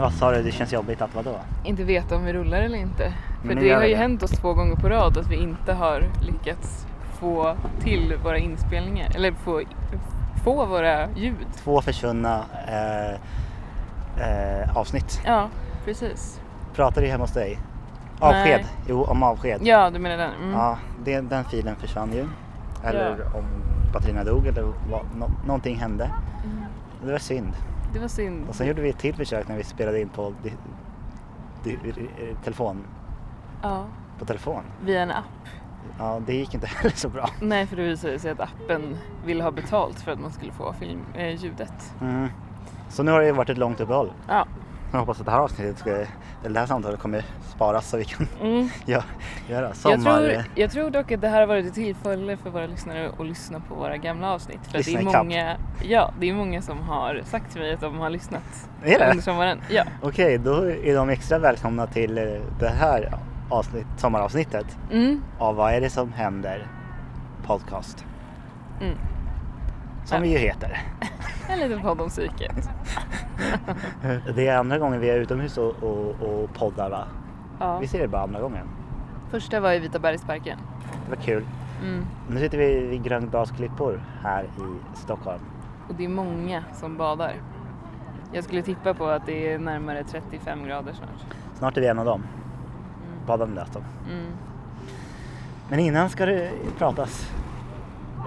Vad sa du, det känns jobbigt att vadå? Inte veta om vi rullar eller inte. För det har ju det. hänt oss två gånger på rad att vi inte har lyckats få till våra inspelningar. Eller få, få våra ljud. Två försvunna eh, eh, avsnitt. Ja, precis. Pratar du hemma hos dig? Avsked? Nej. Jo, om avsked. Ja, du menar den? Mm. Ja, det, den filen försvann ju. Eller om batterierna dog eller vad, nå, någonting hände. Mm. Det var synd. Det var synd. Och sen gjorde vi ett till försök när vi spelade in på di, di, telefon. Ja, På telefon. via en app. Ja, det gick inte heller så bra. Nej, för det visade sig att appen ville ha betalt för att man skulle få film, eh, ljudet. Mm. Så nu har det varit ett långt uppehåll. Ja. Jag hoppas att det här avsnittet, ska, eller det här samtalet kommer sparas så vi kan Mm. gö- göra sommar... Jag, tror, jag tror dock att det här har varit ett tillfälle för våra lyssnare att lyssna på våra gamla avsnitt. För att det Lyssna är många, ja, det är många som har sagt till mig att de har lyssnat Är det? under sommaren. Ja. Okej, då är de extra välkomna till eh, det här avsnitt, sommaravsnittet Mm. av Vad är det som händer? Podcast. Mm. Som vi ju heter. En liten podd om psyket. Det är andra gången vi är utomhus och, och, och poddar va? Ja. Vi ser det bara andra gången. Första var i Vitabergsparken. Det var kul. Mm. Nu sitter vi vid Gröndals klippor här i Stockholm. Och det är många som badar. Jag skulle tippa på att det är närmare 35 grader snart. Snart är vi en av dem. Mm. Badande alltså. Mm. Men innan ska det pratas.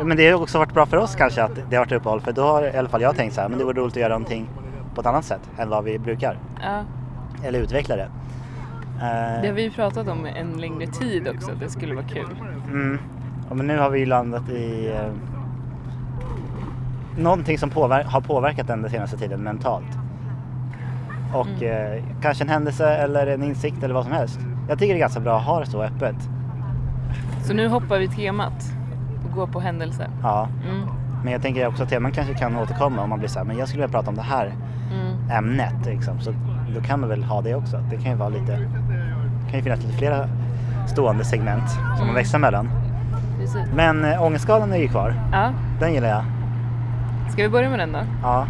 Men det har också varit bra för oss kanske att det har varit uppehåll för då har i alla fall jag tänkt så här, men det vore roligt att göra någonting på ett annat sätt än vad vi brukar. Ja, Eller utveckla det. Eh, det har vi ju pratat om en längre tid också, att det skulle vara kul. mm. ja, men nu har vi ju landat i eh, någonting som påver- har påverkat den den senaste tiden mentalt. Och eh, kanske en händelse eller en insikt eller vad som helst. Jag tycker det är ganska bra att ha det så öppet. Så nu hoppar vi temat går på händelse. Ja. Mm. Men jag tänker också att teman kanske kan återkomma om man blir så här, men jag skulle vilja prata om det här Mm. ämnet liksom. Så då kan man väl ha det också. Det kan ju vara lite, det kan ju finnas lite flera stående segment som man Mm. växlar mellan. Precis. Men äh, ångestskalan är ju kvar. Ja, Den gillar jag. ska vi börja med den då? Ja.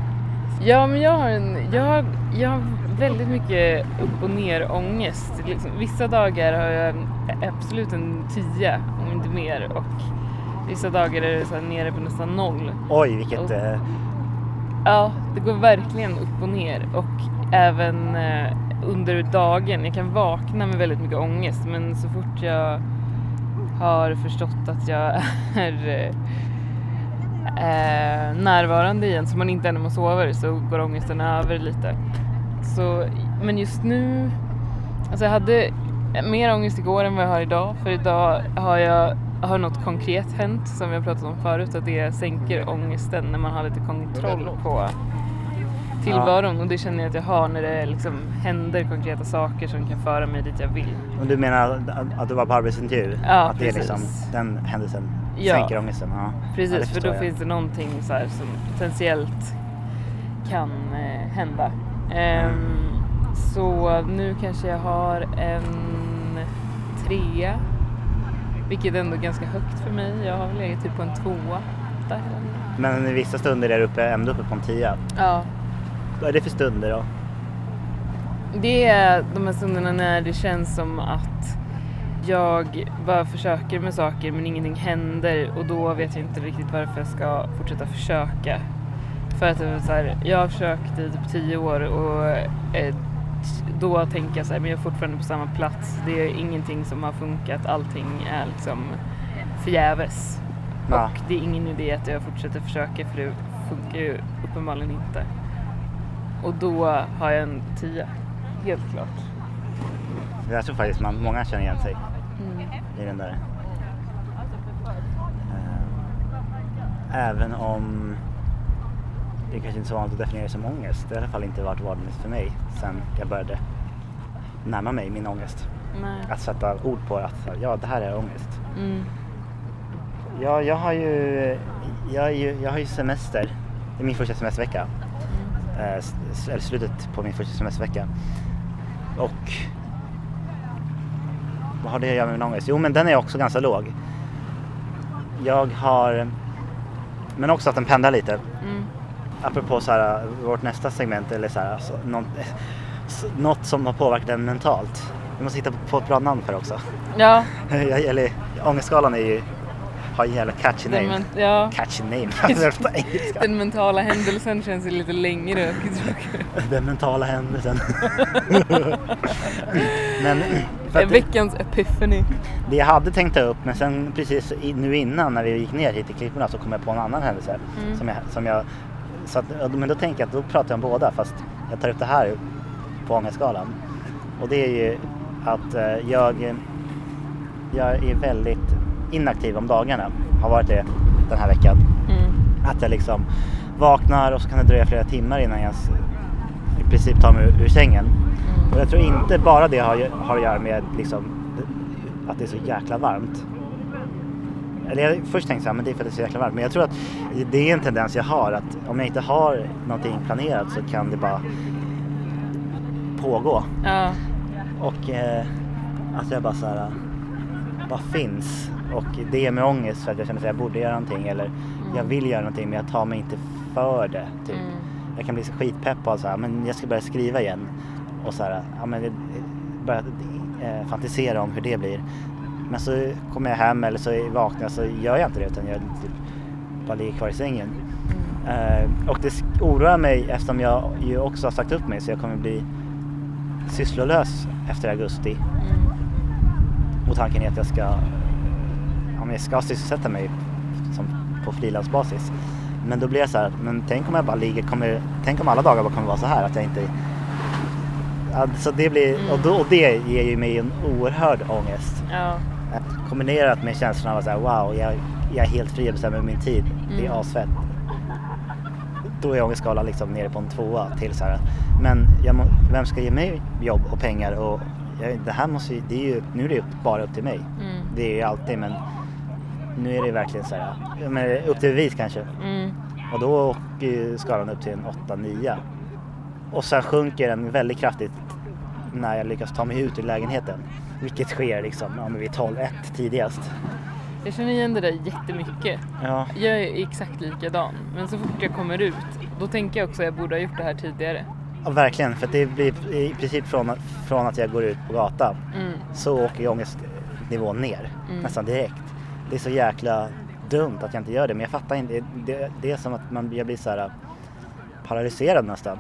Ja, men jag har, en, jag, har- jag har väldigt mycket upp och ner ångest. Liksom, vissa dagar har jag absolut en 10, om inte mer. Och vissa dagar är det så här nere på nästan noll. Oj, vilket... Oh. Eh, Ja, det går verkligen upp och ner. Och även eh, under dagen. Jag kan vakna med väldigt mycket ångest men så fort jag har förstått att jag är eh, eh, närvarande igen så man inte man sover så går ångesten över lite. Så, men just nu, alltså jag hade mer ångest igår än vad jag har idag för idag har jag har något konkret hänt som vi har pratat om förut att det sänker ångesten när man har lite kontroll på tillvaron och det känner jag att jag har när det liksom händer konkreta saker som kan föra mig dit jag vill. och du menar att, du var på arbetsintervju? Ja, att det är liksom precis. den händelsen Ja. sänker ångesten? Ja. ja, Precis, för förstår då jag. finns det någonting så som potentiellt kan eh, hända. Ehm, så nu kanske jag har en trea, vilket ändå är ganska högt för mig. Jag har väl legat typ på en tvåa. Där. Men i vissa stunder är du uppe, ändå uppe på en tia. Ja, Vad är det för stunder då? det är de här stunderna när det känns som att jag bara försöker med saker men ingenting händer och då vet jag inte riktigt varför jag ska fortsätta försöka. För att så här, jag har försökt i typ tio år och eh, då tänker jag så här, men jag är fortfarande på samma plats. Det är ingenting som har funkat, allting är liksom förgäves. Ja. Och det är ingen idé att jag fortsätter försöka för det funkar ju uppenbarligen inte. Och då har jag en tia, helt klart. Jag tror faktiskt man, många känner igen sig Mm. i den där. Eh, Även om det kanske inte är så vanligt att definiera det som ångest. Det har i alla fall inte varit vanligt för mig sen jag började närma mig min ångest. Nej. Att sätta ord på att ja, det här är ångest. Mm. Ja, jag har ju, jag, är ju, jag har ju semester. Det är min första semestervecka. Eh, s- eller slutet på min första semestervecka. Och vad har det att göra med min ångest? Jo, men den är också ganska låg. Jag har, men också att den pendlar lite. Mm. Apropå så här, vårt nästa segment eller så här, alltså, någon, något som har påverkat en mentalt. Vi måste hitta på ett bra namn för det också. Ja, Eller ångestskalan är ju, har en jävla catchy den, name. men, ja. Catchy name, på engelska. den mentala händelsen känns ju lite längre och. Den mentala händelsen. men för att, veckans epiphany. det jag hade tänkt ta upp men sen precis nu innan när vi gick ner hit i klipporna så kom jag på en annan händelse. Mm. Som jag, som jag, så att, men då tänker jag att då pratar jag om båda fast jag tar upp det här på ångestskalan. Och det är ju att eh, jag, jag är väldigt inaktiv om dagarna. Har varit det den här veckan. Mm. Att jag liksom vaknar och så kan det dröja flera timmar innan jag i princip tar mig ur, ur sängen. Mm. Och jag tror inte bara det har, har att göra med liksom, att det är så jäkla varmt. Eller jag först tänkte här, men det är för att det är så jäkla varmt. Men jag tror att det är en tendens jag har att om jag inte har någonting planerat så kan det bara pågå. Ja. Och eh, att jag bara så här, bara finns. Och det ger mig ångest för att jag känner att jag borde göra någonting eller jag vill göra någonting men jag tar mig inte för det. Typ. Mm. Jag kan bli så skitpepp och så här, men jag ska börja skriva igen. Och så här, ja men börja eh, fantisera om hur det blir. Men så kommer jag hem eller så vaknar jag så gör jag inte det utan jag typ bara ligger kvar i sängen. Eh, och det oroar mig eftersom jag ju också har sagt upp mig så jag kommer bli sysslolös efter augusti. Mm. Och tanken är att jag ska, ja, jag ska sysselsätta mig som på frilansbasis. Men då blir jag så här, men tänk om jag bara ligger, kommer, tänk om alla dagar bara kommer vara så här att jag inte ja, så det blir, och, då, och det ger ju mig en oerhörd ångest. Ja. Kombinerat med känslan av att säga wow, jag, jag är helt fri att bestämma min tid. Det är Mm. asfett. Då är ångestskalan liksom nere på en tvåa till så här. Men jag vem ska ge mig jobb och pengar? Och jag, det här måste det är ju, nu är det ju bara upp till mig. Mm. Det är ju alltid men nu är det verkligen så här, men upp till bevis kanske. Mm. Och då åker ju skalan upp till en 8-9. Och sen sjunker den väldigt kraftigt när jag lyckas ta mig ut ur lägenheten. Vilket sker liksom ja, men vid 12-1 tidigast. Jag känner igen det där jättemycket. Ja, Jag är exakt likadan. Men så fort jag kommer ut, då tänker jag också att jag borde ha gjort det här tidigare. ja verkligen. För det blir i princip från, från att jag går ut på gatan Mm. så åker ångestnivån ner Mm. nästan direkt. Det är så jäkla dumt att jag inte gör det men jag fattar inte. Det, det är som att man, jag blir så här paralyserad nästan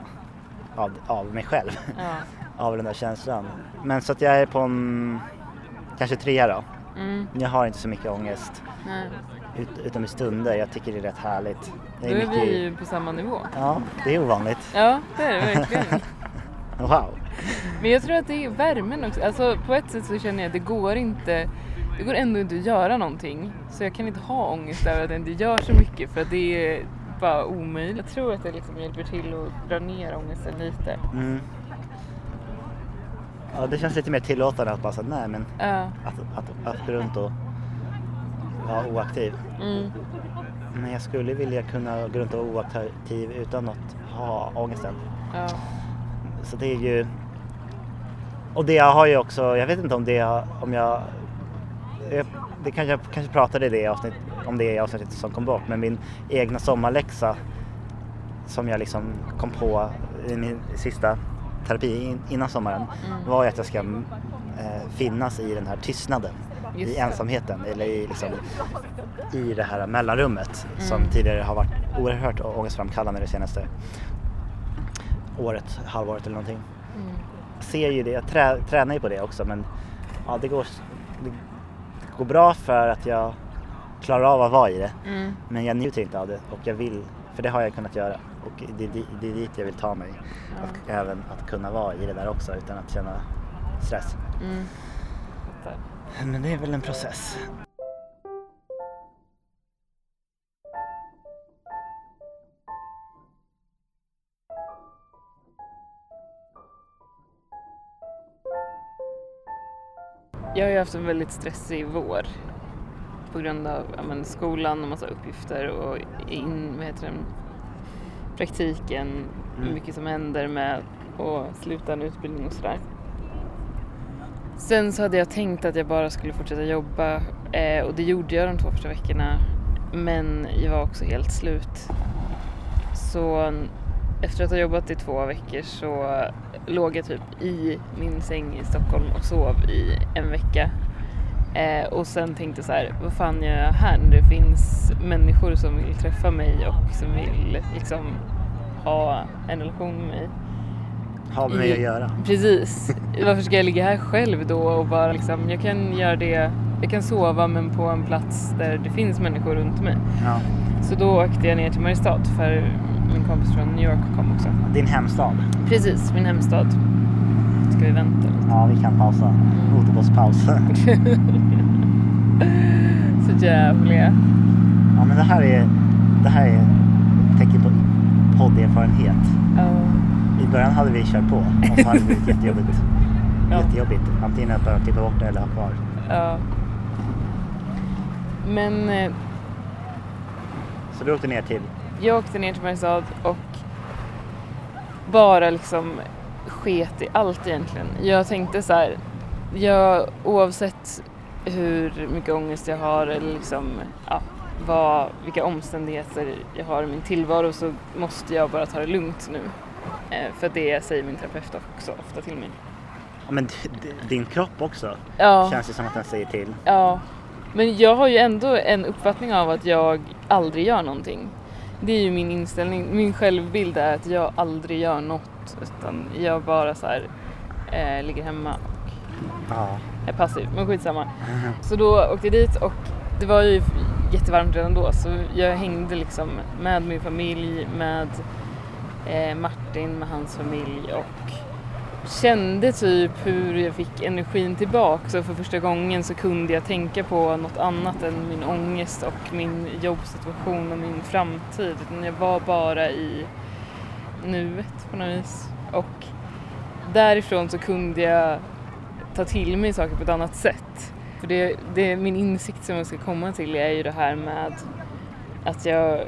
av, av mig själv. Ja. av den där känslan. Men så att jag är på en kanske trea då. Mm. Jag har inte så mycket ångest Nej. ut, utom i stunder. Jag tycker det är rätt härligt. Då Det är är mycket, vi ju på samma nivå. Ja, det är ovanligt. Ja, det är det verkligen. Wow. Men jag tror att det är värmen också. Alltså på ett sätt så känner jag att det går inte det går ändå inte att göra någonting. Så jag kan inte ha ångest över att jag inte gör så mycket för att det är bara omöjligt. Jag tror att det liksom hjälper till att dra ner ångesten lite. Mm. Ja, det känns lite mer tillåtande att bara säga nej men Ja. att, att, att gå runt och vara oaktiv. Mm. Men jag skulle vilja kunna gå runt och vara oaktiv utan att ha ångesten. Ja. Så det är ju... Och det jag har ju också, jag vet inte om det om jag... jag det kanske, jag kanske pratade i det avsnitt, om det i avsnittet som kom bort, men min egna sommarläxa som jag liksom kom på i min sista terapi in, innan sommaren Mm. var ju att jag ska eh, finnas i den här tystnaden, Just i det. ensamheten eller i, liksom, i det här mellanrummet som Mm. tidigare har varit oerhört ångestframkallande det senaste året, halvåret eller någonting. Mm. Ser ju det, jag trä, tränar ju på det också men ja, det, går, det går bra för att jag klarar av att vara i det. Mm. Men jag njuter inte av det och jag vill, för det har jag kunnat göra. Och det, är di- det är dit jag vill ta mig. Och även att kunna vara i det där också utan att känna stress. Mm. Men det är väl en process. Jag har ju haft en väldigt stressig vår på grund av men, skolan och massa uppgifter och in, vad heter den, praktiken, Mm. mycket som händer med att sluta en utbildning och sådär. Sen så hade jag tänkt att jag bara skulle fortsätta jobba eh, och det gjorde jag de två första veckorna men jag var också helt slut. Så efter att ha jobbat i två veckor så låg jag typ i min säng i Stockholm och sov i en vecka. Eh, och sen tänkte så här, vad fan gör jag här när det finns människor som vill träffa mig och som vill liksom ha en relation med mig. Ha med mig att göra. Precis. Varför ska jag ligga här själv då och bara liksom, jag kan göra det, jag kan sova men på en plats där det finns människor runt mig. Ja. Så då åkte jag ner till Mariestad för min kompis från New York kom också. Din hemstad. Precis, min hemstad. Ska vi vänta? Ja, vi kan pausa. Fotbollspaus. Så jävliga. Ja, men det här är, det här är tecken på podderfarenhet. Ja. I början hade vi kört på och så hade det blivit jättejobbigt. Ja. Jättejobbigt. Antingen att behöva klippa bort det eller ha kvar. ja. Men eh, Så du åkte ner till, jag åkte ner till Mariestad och bara liksom sket i allt egentligen. Jag tänkte så här, jag, oavsett hur mycket ångest jag har eller liksom, ja, vad, vilka omständigheter jag har i min tillvaro så måste jag bara ta det lugnt nu. Eh, för det säger min terapeut också ofta till mig. ja, men din kropp också Ja. känns det som att den säger till. Ja, men jag har ju ändå en uppfattning av att jag aldrig gör någonting. Det är ju min inställning, min självbild är att jag aldrig gör något utan jag bara så här eh, ligger hemma och Ja. är passiv. Men skitsamma. Så då åkte jag dit och det var ju jättevarmt redan då så jag hängde liksom med min familj, med eh, Martin, med hans familj och kände typ hur jag fick energin tillbaka så för första gången så kunde jag tänka på något annat än min ångest och min jobbsituation och min framtid. Utan jag var bara i nuet på något vis. Och därifrån så kunde jag ta till mig saker på ett annat sätt. För det, det min insikt som jag ska komma till är ju det här med att jag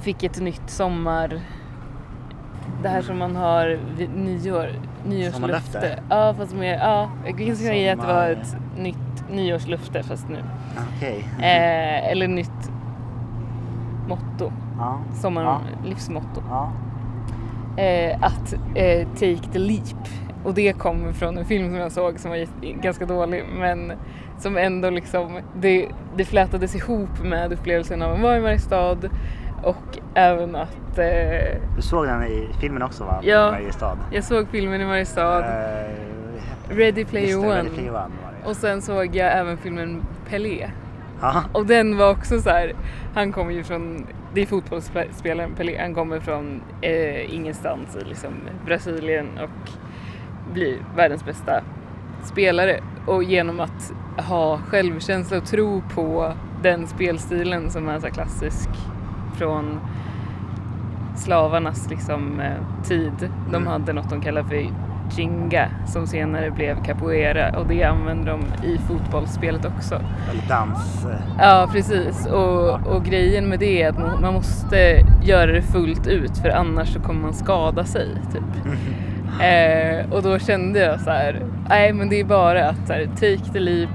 fick ett nytt sommar... Det här som man har vid nyår. Sommarlöfte? Ja, fast med, ja, jag kan säga att det var ett nytt nyårslöfte fast nu. Okej. Eh, eller nytt motto, Ja. sommar, Ja. livsmotto. Ja. eh, att eh, Take the Leap. Och det kom från en film som jag såg som var ganska dålig men som ändå liksom, det, det flätades ihop med upplevelsen av att vara i Mariestad och även att eh, Du såg den i filmen också va? Ja. Mariestad. jag såg filmen i Mariestad, Eh, Ready Player One. Ready Player One. Och sen såg jag även filmen Pelé. Ja. Och den var också så här, han kommer ju från, det är fotbollsspelaren Pelé, han kommer från eh, ingenstans i liksom Brasilien och blir världens bästa spelare. Och genom att ha självkänsla och tro på den spelstilen som är så klassisk från slavarnas liksom, eh, tid. De Mm. hade något de kallar för Jinga som senare blev capoeira och det använder de i fotbollsspelet också. Eller dans. eh, Ja precis och, och grejen med det är att man måste göra det fullt ut för annars så kommer man skada sig typ. Eh, och då kände jag så här, nej men det är bara att så här, take the leap,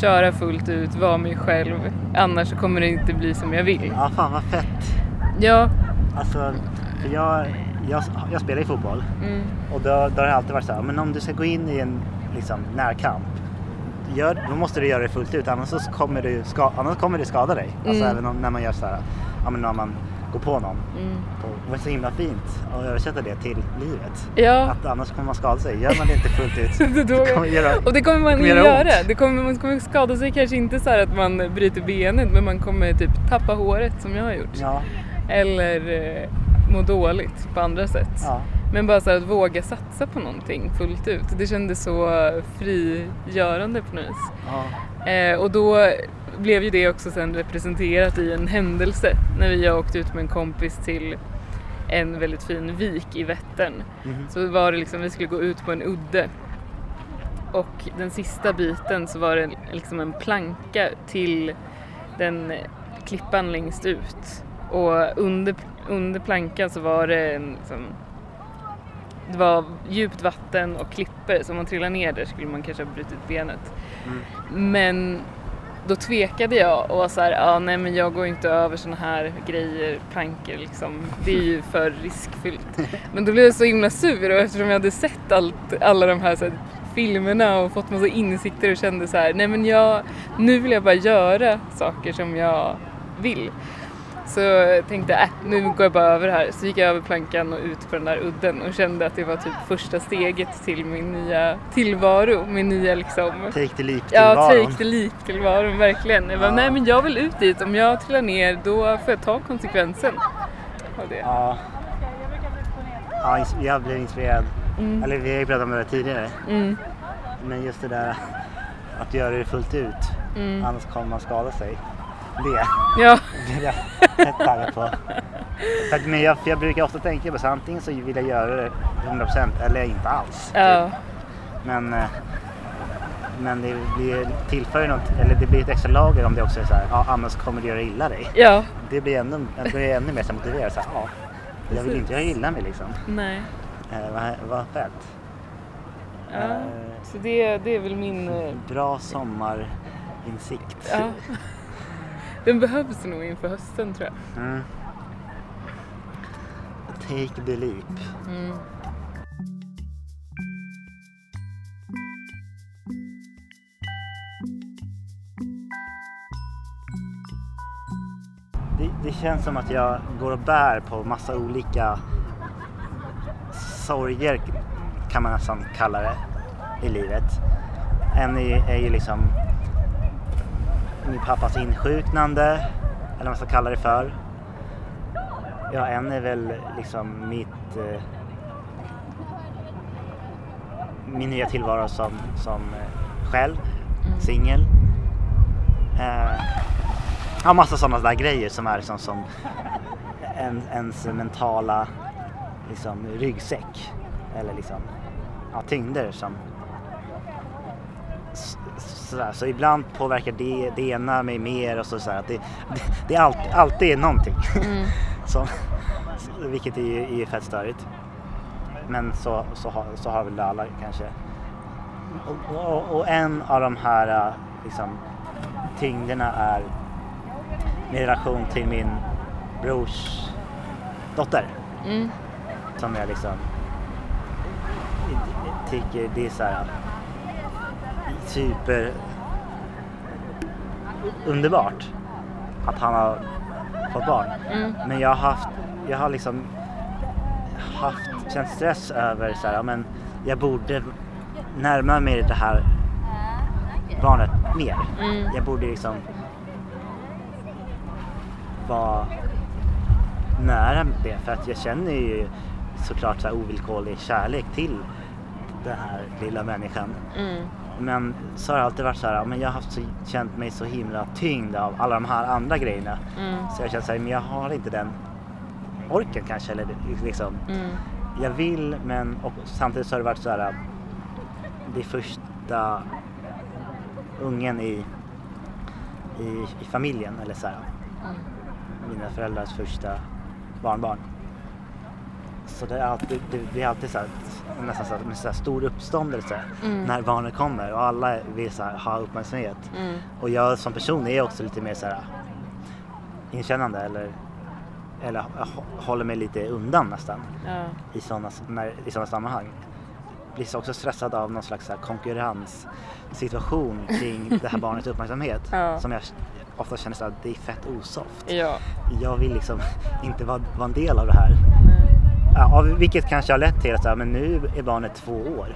köra fullt ut, vara mig själv. Annars så kommer det inte bli som jag vill. Ja, fan vad fett. Ja, Alltså, jag, jag, jag spelar i fotboll mm, och då, då har det alltid varit så här, men om du ska gå in i en liksom, närkamp, gör, då måste du göra det fullt ut annars, så kommer, du ska, annars kommer det skada dig. Alltså Mm. även om, när man gör så här, ja men när man går på någon. mm. Och det var så himla fint att översätta det till livet. Ja. Att annars kommer man skada sig. Gör man det inte fullt ut, Då- kommer göra, Och det kommer man kommer ju göra göra. Det kommer, man kommer skada sig kanske inte så att man bryter benet men man kommer typ tappa håret som jag har gjort. Ja, Eller eh, må dåligt på andra sätt. ja. Men bara så att våga satsa på någonting fullt ut. Det kändes så frigörande på något vis. ja. Eh, och då blev ju det också sen representerat i en händelse när vi åkte ut med en kompis till en väldigt fin vik i Vättern. Mhm. Så var det liksom, vi skulle gå ut på en udde. Och den sista biten så var det liksom en planka till den klippan längst ut. Och under, under plankan så var det en liksom, det var djupt vatten och klippor så om man trillar ner där skulle man kanske ha brutit benet. Mm. Men då tvekade jag och var så här, ja nej men jag går inte över såna här grejer, plankor liksom. Det är ju för riskfyllt. Men då blev jag så himla sur och eftersom jag hade sett allt, alla de här, så här filmerna och fått massa insikter och kände så här, nej men jag, nu vill jag bara göra saker som jag vill. Så jag tänkte äh, nu går jag bara över här. Så gick jag över plankan och ut på den där udden och kände att det var typ första steget till min nya tillvaro. Min nya liksom... Take the leap Ja, take the leap tillvaron, verkligen. Jag bara, Ja. nej men jag vill ut dit. Om jag trillar ner då får jag ta konsekvensen av det. Ja. Ja, jag blev inspirerad. Mm. Eller vi har ju pratat om det tidigare. Mm. Men just det där att göra det fullt ut. Mm. Annars kommer man skada sig. Det Ja. blir jag rätt taggad på. För att, men jag, för jag brukar ofta tänka på så antingen så vill jag göra det 100% eller inte alls. ja. Typ. Men, eh, men det blir, tillför något, eller det blir ett extra lager om det också är så här, ja annars kommer du göra illa dig. Ja. Det blir ännu, det blir ännu mer motiverad. Så här, ja, jag vill inte göra illa mig liksom. Nej. Eh, vad, vad fett. Ja. Eh, Så det, det är väl min... eh, Bra sommarinsikt. Ja. Den behövs nog inför hösten tror jag. Mm. Take the leap. Mm. Det, det känns som att jag går och bär på massa olika sorger kan man nästan kalla det i livet. En är, är ju liksom min pappas insjuknande eller vad man ska kalla det för. Ja, en är väl liksom mitt eh, min nya tillvaro som, som eh, själv, singel. Eh, Ja, massa sådana där grejer som är liksom som en, ens mentala liksom, ryggsäck. Eller liksom ja, tyngder som sådär. Så ibland påverkar det, det ena mig mer och så, så att det, det, det är alltid, alltid någonting. Mm. som, vilket är ju är fett störigt. Men så, så, har, så har väl alla kanske. Och, och, och en av de här äh, liksom, tyngderna är min relation till min brors dotter. Mm. Som jag liksom tycker det är så här super underbart att han har fått barn. Mm. Men jag har haft, jag har liksom haft, känt stress över så här, men jag borde närma mig det här barnet mer. Mm. Jag borde liksom vara nära det för att jag känner ju såklart så här ovillkorlig kärlek till den här lilla människan. Mm. Men så har det alltid varit så här, men jag har haft så, känt mig så himla tyngd av alla de här andra grejerna. Mm. Så jag känner så här, men jag har inte den orken kanske. Eller liksom, Mm. jag vill men och samtidigt så har det varit så här, det är första ungen i, i, i familjen. Eller så här, Mm. mina föräldrars första barnbarn. Så det är alltid, det blir alltid så här, nästan så med så stor uppståndelse Mm. när barnet kommer och alla vill så här, ha uppmärksamhet. Mm. Och jag som person är också lite mer så här inkännande eller, eller hå- håller mig lite undan nästan Ja. i sådana när, i såna sammanhang. Blir så också stressad av någon slags så här konkurrenssituation kring det här barnets uppmärksamhet. Ja. Som jag ofta känner så att det är fett osoft. Ja. Jag vill liksom inte vara, vara en del av det här. Ja, vilket kanske har lett till att så här, men nu är barnet två år.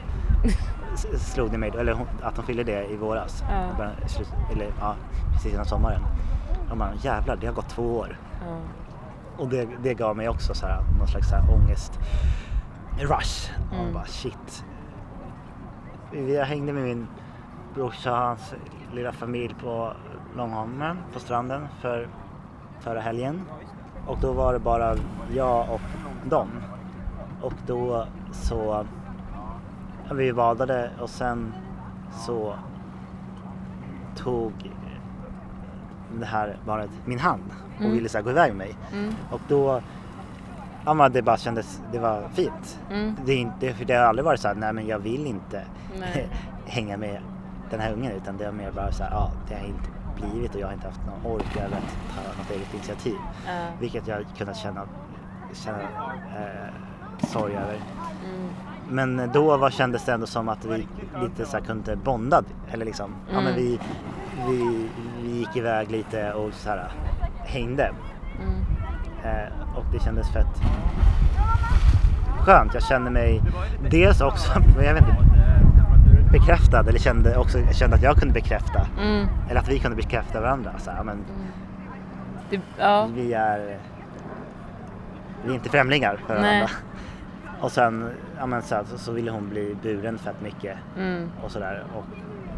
Slog det mig då, eller hon, att de fyllde det i våras. Ja. Eller ja, precis innan sommaren. Och man, jävlar det har gått två år. Ja. Och det, det gav mig också så här, någon slags så här ångest rush. Och Mm. bara shit. Jag hängde med min brorsa och hans lilla familj på Långholmen på stranden för förra helgen. Och då var det bara jag och dem. Och då så ja, vi badade och sen så tog det här barnet min hand och Mm. ville så gå iväg med mig. Mm. Och då, ja men det bara kändes, det var fint. Mm. Det, är inte, för det har aldrig varit så här, nej men jag vill inte hänga med den här ungen utan det var mer bara så här, ja det är inte, blivit och jag har inte haft någon ork eller att ta något eget initiativ. Vilket jag kunnat känna, känna eh, sorg över. Mm. Men då var, kändes det ändå som att vi lite så kunde bonda. Eller liksom, ja, men Mm. vi, vi, vi gick iväg lite och så här, hängde. Mm. Eh, och det kändes fett skönt. Jag kände mig dels också, jag vet inte, bekräftad eller kände också kände att jag kunde bekräfta. Mm. Eller att vi kunde bekräfta varandra. Så här, men Det, ja. vi är vi är inte främlingar för Nej. varandra. Och sen ja, men så, så, så ville hon bli buren fett mycket Mm. och sådär. Och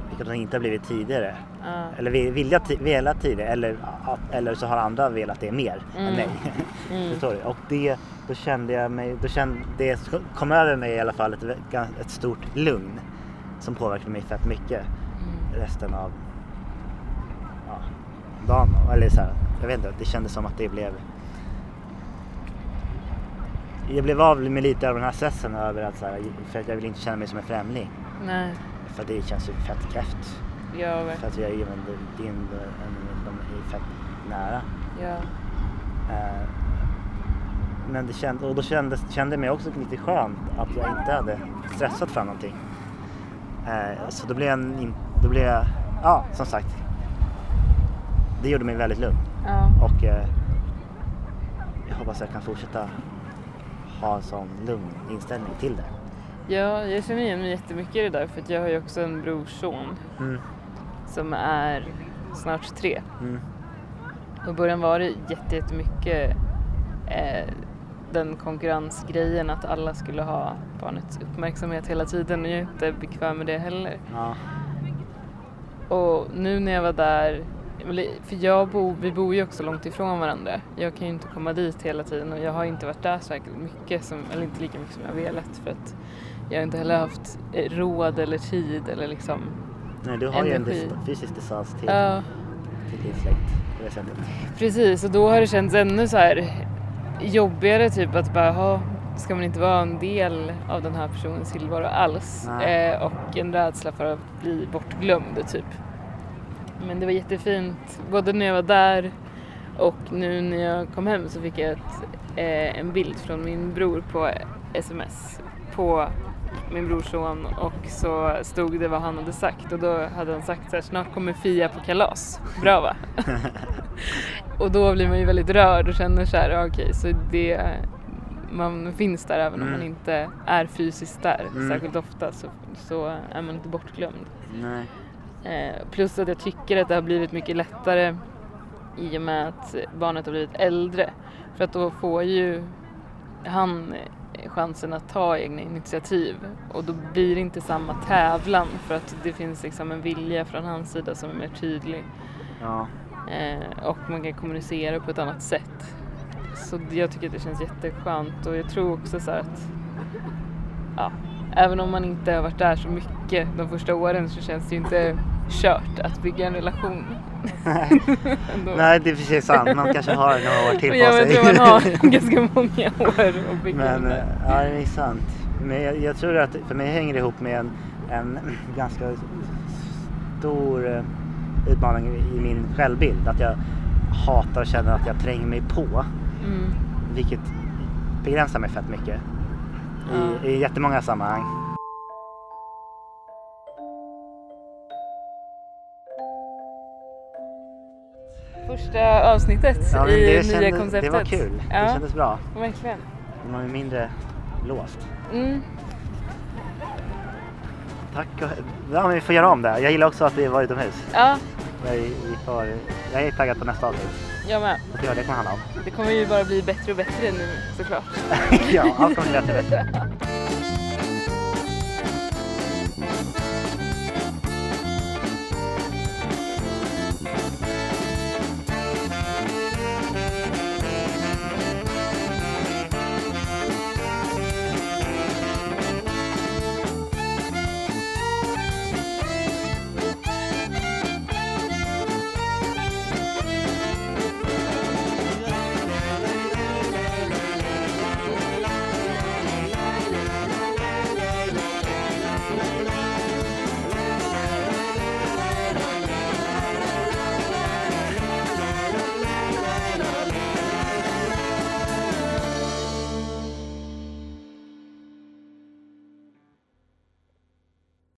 vilket hon inte har blivit tidigare. Ja. Eller ti- velat tidigare eller, eller så har andra velat det mer än Mm. mig. Mm. Förstår du? Och det, då kände jag mig, då kände, det kom över mig i alla fall ett, ett stort lugn som påverkade mig fett mycket Mm. resten av ja, dagen. Eller så här, jag vet inte, det kändes som att det blev jag blev av med lite av den här stressen över att så här, för att jag vill inte känna mig som en främling. Nej. För det känns ju fett kräft. Ja, För verkligen. att jag är en, din, en, de är fett nära. Ja. Eh, men det kände, och då kändes, kände jag mig också lite skönt att jag inte hade stressat fram någonting. Eh, så då blev jag, in- då blev jag, ja som sagt. Det gjorde mig väldigt lugn Ja. och eh, jag hoppas jag kan fortsätta ha en sån lugn inställning till det. ja, jag känner igen mig jättemycket i det där för att jag har ju också en brorson Mm, som är snart tre. mm, Och i början var det jätte- jättemycket eh, den konkurrensgrejen att alla skulle ha barnets uppmärksamhet hela tiden och jag är inte bekväm med det heller. ja, Och nu när jag var där, för jag bor, vi bor ju också långt ifrån varandra. Jag kan ju inte komma dit hela tiden och jag har inte varit där särskilt mycket, som, eller inte lika mycket som jag velat för att jag har inte heller haft eh, råd eller tid eller liksom. Nej, du har ju en Energi. fysisk distans till, Ja, till din släkt precis och då har det känts ännu så här jobbigare typ att bara, ha, ska man inte vara en del av den här personens tillvaro alls? Eh, och en rädsla för att bli bortglömd typ. Men det var jättefint, både när jag var där och nu när jag kom hem så fick jag ett, eh, en bild från min bror på sms på min brorson och så stod det vad han hade sagt och då hade han sagt så här, snart kommer Fia på kalas. Bra va? och då blir man ju väldigt rörd och känner så här, ja, okej så det man finns där även om Mm. man inte är fysiskt där Mm. särskilt ofta så, så är man inte bortglömd. Nej. Eh, plus att jag tycker att det har blivit mycket lättare i och med att barnet har blivit äldre. För att då får ju han chansen att ta egna initiativ och då blir det inte samma tävlan för att det finns liksom en vilja från hans sida som är mer tydlig Ja. eh, och man kan kommunicera på ett annat sätt. Så jag tycker att det känns jätteskönt och jag tror också så att ja, även om man inte har varit där så mycket de första åren så känns det ju inte kört att bygga en relation. Nej, det är precis sant. Man kanske har några år till på jag sig. tror man har ganska många år att bygga Men den eh, där. ja, det är sant. Men jag, jag tror att för mig hänger det ihop med en, en ganska stor eh, utmaning i min självbild. Att jag hatar och känner att jag tränger mig på. Mm. Vilket begränsar mig fett mycket. I, Ja. I jättemånga sammanhang. Första avsnittet Ja, i nya kändes, konceptet. det var kul. Ja, Det kändes bra. verkligen. Man är mindre låst. Mm. Tack. Och, ja, men vi får göra om det. Jag gillar också att vi var utomhus. Ja, är, vi får, jag är taggad på nästa avsnitt. jag med. Får se vad det kommer handla om. Det kommer ju bara bli bättre och bättre nu såklart. ja, allt kommer bli bättre och bättre.